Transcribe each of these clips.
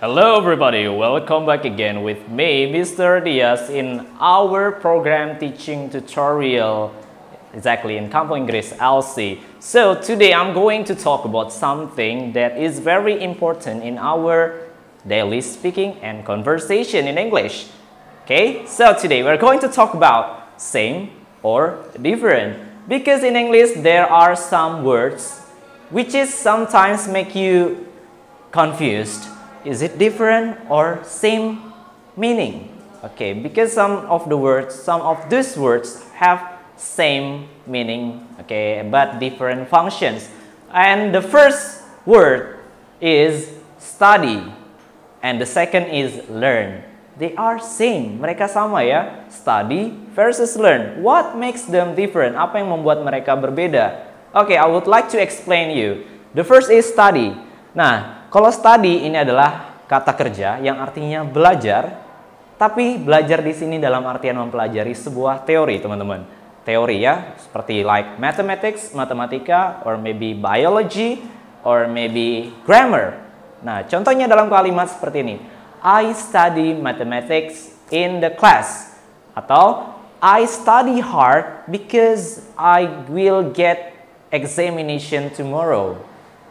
Hello everybody, welcome back again with me, Mr. Diaz in our program teaching tutorial exactly in Campo Inggris LC. So today I'm going to talk about something that is very important in our daily speaking and conversation in English. Okay, so today we're going to talk about same or different because in English there are some words which is sometimes make you confused. Is it different or same meaning? Okay, because some of the words, some of these words have same meaning, okay, but different functions. And the first word is study and the second is learn. They are same, mereka sama ya. Study versus learn. What makes them different? Apa yang membuat mereka berbeda? Okay, I would like to explain you. The first is study. Nah, kalau study ini adalah kata kerja yang artinya belajar, tapi belajar di sini dalam artian mempelajari sebuah teori, teman-teman. Teori ya, seperti like mathematics, matematika, or maybe biology, or maybe grammar. Nah, contohnya dalam kalimat seperti ini. I study mathematics in the class. Atau I study hard because I will get examination tomorrow.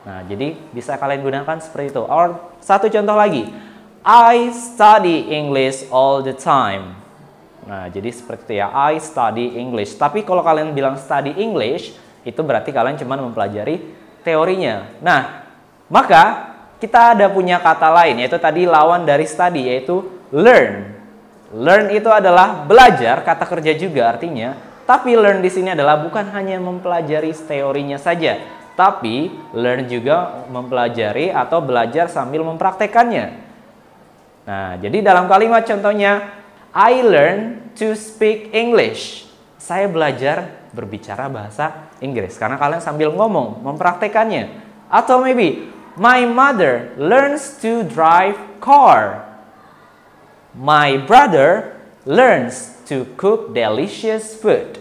Nah, jadi bisa kalian gunakan seperti itu. Or satu contoh lagi. I study English all the time. Nah, jadi seperti itu ya. I study English. Tapi kalau kalian bilang study English, itu berarti kalian cuma mempelajari teorinya. Nah, maka kita ada punya kata lain yaitu tadi lawan dari study yaitu learn. Learn itu adalah belajar, kata kerja juga artinya. Tapi learn di sini adalah bukan hanya mempelajari teorinya saja, tapi learn juga mempelajari atau belajar sambil mempraktekannya. Nah, jadi dalam kalimat contohnya, I learn to speak English. Saya belajar berbicara bahasa Inggris karena kalian sambil ngomong, mempraktekannya. Atau maybe, my mother learns to drive car. My brother learns to cook delicious food.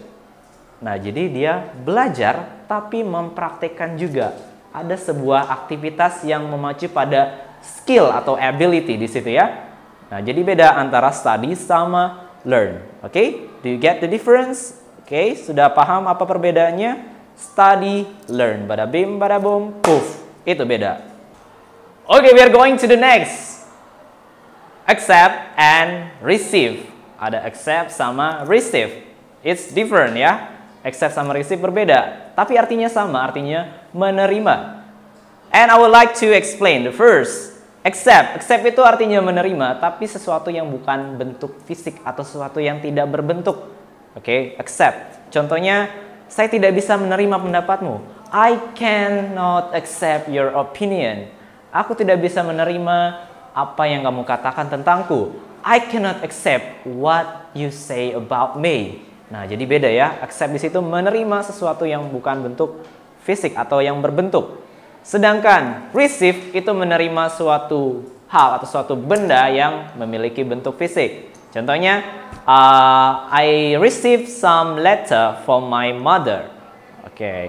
Nah, jadi dia belajar tapi mempraktekkan juga. Ada sebuah aktivitas yang memacu pada skill atau ability di situ ya. Nah, jadi beda antara study sama learn. Oke? Okay? Do you get the difference? Oke, okay? sudah paham apa perbedaannya? Study, learn. Bada bim, bada boom, poof. Itu beda. Oke, okay, we are going to the next. Accept and receive. Ada accept sama receive. It's different ya. Accept sama receive berbeda, tapi artinya sama, artinya menerima. And I would like to explain the first. Accept. Accept itu artinya menerima, tapi sesuatu yang bukan bentuk fisik atau sesuatu yang tidak berbentuk. Oke, okay? accept. Contohnya, saya tidak bisa menerima pendapatmu. I cannot accept your opinion. Aku tidak bisa menerima apa yang kamu katakan tentangku. I cannot accept what you say about me. Nah, jadi beda ya. Accept di situ menerima sesuatu yang bukan bentuk fisik atau yang berbentuk. Sedangkan receive itu menerima suatu hal atau suatu benda yang memiliki bentuk fisik. Contohnya, uh, I receive some letter from my mother. Oke. Okay.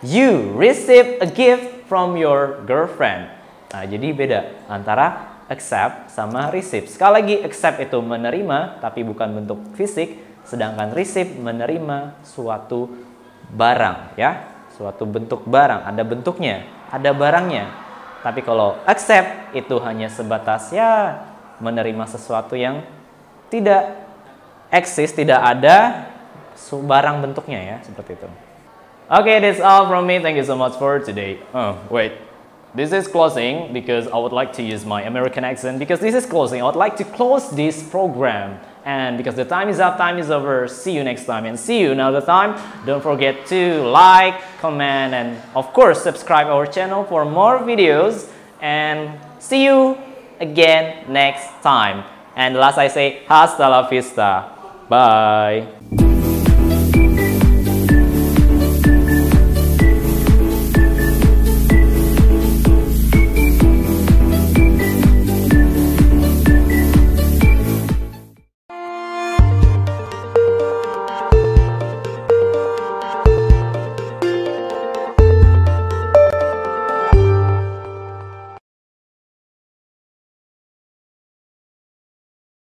You receive a gift from your girlfriend. Nah, jadi beda antara accept sama receive. Sekali lagi, accept itu menerima tapi bukan bentuk fisik sedangkan receive menerima suatu barang ya. Suatu bentuk barang. Ada bentuknya ada barangnya. Tapi kalau accept itu hanya sebatas ya menerima sesuatu yang tidak eksis tidak ada barang bentuknya ya seperti itu. Oke okay, that's all from me. Thank you so much for today. Oh wait. This is closing because I would like to use my American accent because this is closing. I would like to close this program and because the time is up, time is over. See you next time and see you another time. Don't forget to like, comment and of course subscribe our channel for more videos and see you again next time. And last I say hasta la vista. Bye.